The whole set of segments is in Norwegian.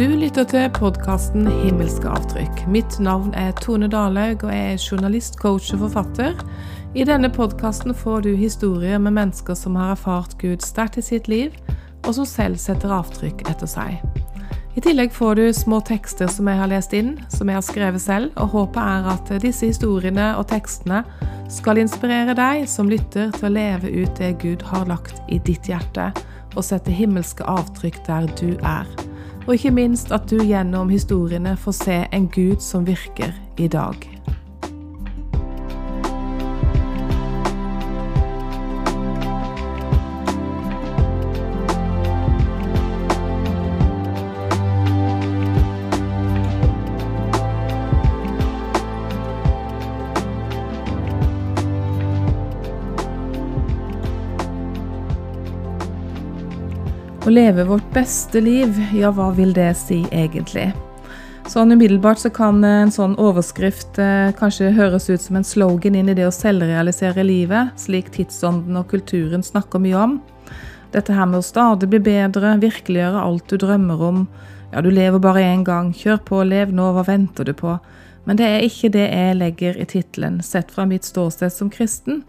Du lytter til podkasten Himmelske avtrykk. Mitt navn er Tone Dalhaug, og jeg er journalist, coach og forfatter. I denne podkasten får du historier med mennesker som har erfart Gud sterkt i sitt liv, og som selv setter avtrykk etter seg. I tillegg får du små tekster som jeg har lest inn, som jeg har skrevet selv, og håpet er at disse historiene og tekstene skal inspirere deg som lytter til å leve ut det Gud har lagt i ditt hjerte og sette himmelske avtrykk der du er. Og ikke minst at du gjennom historiene får se en Gud som virker i dag. Å leve vårt beste liv, ja, hva vil det si egentlig? Sånn Umiddelbart så kan en sånn overskrift eh, kanskje høres ut som en slogan inn i det å selvrealisere livet, slik tidsånden og kulturen snakker mye om. Dette her med å stadig bli bedre, virkeliggjøre alt du drømmer om. Ja, du lever bare én gang, kjør på, lev nå, hva venter du på? Men det er ikke det jeg legger i tittelen, sett fra mitt ståsted som kristen.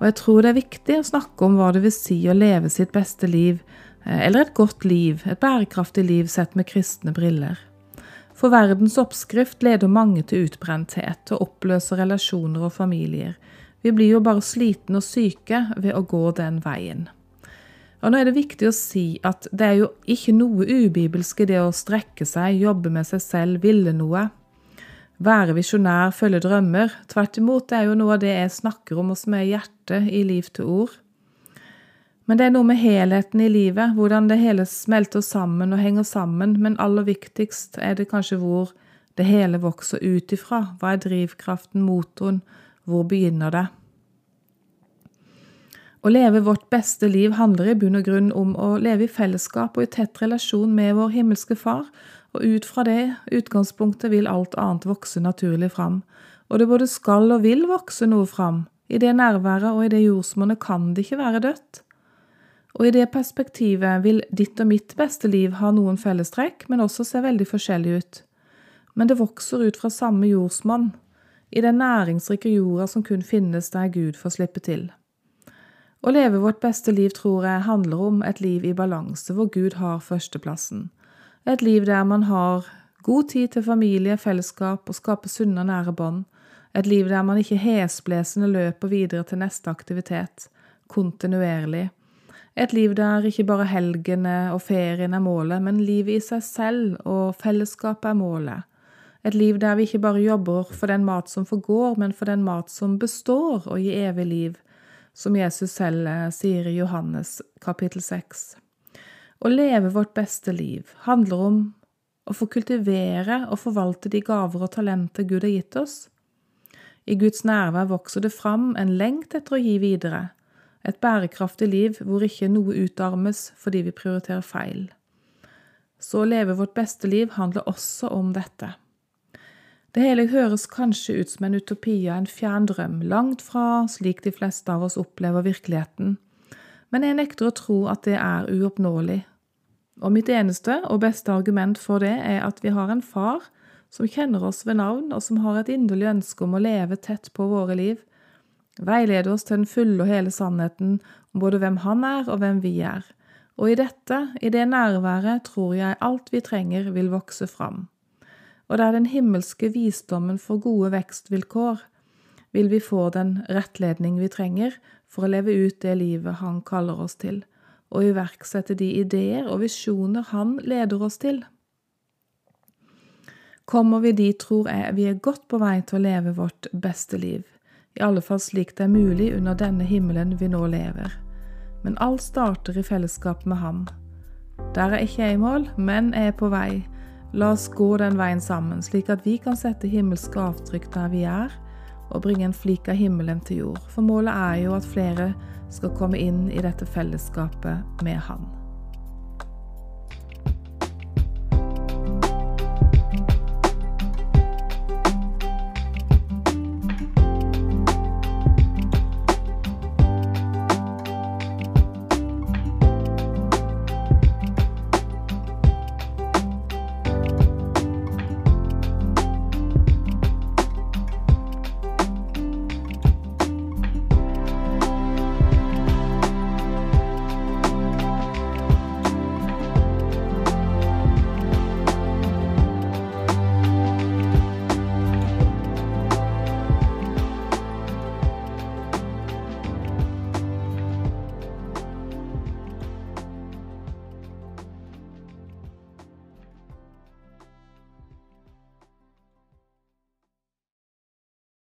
Og jeg tror det er viktig å snakke om hva det vil si å leve sitt beste liv, eller et godt liv, et bærekraftig liv sett med kristne briller. For verdens oppskrift leder mange til utbrenthet og oppløser relasjoner og familier. Vi blir jo bare slitne og syke ved å gå den veien. Og nå er det viktig å si at det er jo ikke noe ubibelsk i det å strekke seg, jobbe med seg selv, ville noe. Være visjonær, følge drømmer. Tvert imot, det er jo noe av det jeg snakker om og som er hjertet i Liv til ord. Men det er noe med helheten i livet, hvordan det hele smelter sammen og henger sammen, men aller viktigst er det kanskje hvor det hele vokser ut ifra. Hva er drivkraften, motoren, hvor begynner det? Å leve vårt beste liv handler i bunn og grunn om å leve i fellesskap og i tett relasjon med vår himmelske Far, og ut fra det utgangspunktet vil alt annet vokse naturlig fram. Og det både skal og vil vokse noe fram. I det nærværet og i det jordsmonnet kan det ikke være dødt. Og i det perspektivet vil ditt og mitt beste liv ha noen fellestrekk, men også se veldig forskjellig ut. Men det vokser ut fra samme jordsmonn, i den næringsrike jorda som kun finnes der Gud får slippe til. Å leve vårt beste liv tror jeg handler om et liv i balanse, hvor Gud har førsteplassen. Et liv der man har god tid til familie, fellesskap og skaper sunne og nære bånd. Et liv der man ikke hesblesende løper videre til neste aktivitet, kontinuerlig et liv der ikke bare helgene og ferien er målet, men livet i seg selv og fellesskapet er målet. Et liv der vi ikke bare jobber for den mat som forgår, men for den mat som består og gir evig liv, som Jesus selv eh, sier i Johannes kapittel 6. Å leve vårt beste liv handler om å få kultivere og forvalte de gaver og talenter Gud har gitt oss. I Guds nærvær vokser det fram en lengt etter å gi videre, et bærekraftig liv hvor ikke noe utarmes fordi vi prioriterer feil. Så å leve vårt beste liv handler også om dette. Det hele høres kanskje ut som en utopi av en fjern drøm, langt fra slik de fleste av oss opplever virkeligheten, men jeg nekter å tro at det er uoppnåelig. Og mitt eneste og beste argument for det er at vi har en far som kjenner oss ved navn, og som har et inderlig ønske om å leve tett på våre liv, veilede oss til den fulle og hele sannheten om både hvem Han er og hvem vi er. Og i dette, i det nærværet, tror jeg alt vi trenger vil vokse fram. Og der den himmelske visdommen får gode vekstvilkår, vil vi få den rettledning vi trenger for å leve ut det livet Han kaller oss til, og iverksette de ideer og visjoner Han leder oss til. Kommer vi dit, tror jeg vi er godt på vei til å leve vårt beste liv i alle fall slik det er mulig under denne himmelen vi nå lever. Men alt starter i fellesskap med Ham. Der er ikke jeg i mål, men jeg er på vei. La oss gå den veien sammen, slik at vi kan sette himmelske avtrykk der vi er, og bringe en flik av himmelen til jord. For målet er jo at flere skal komme inn i dette fellesskapet med Han.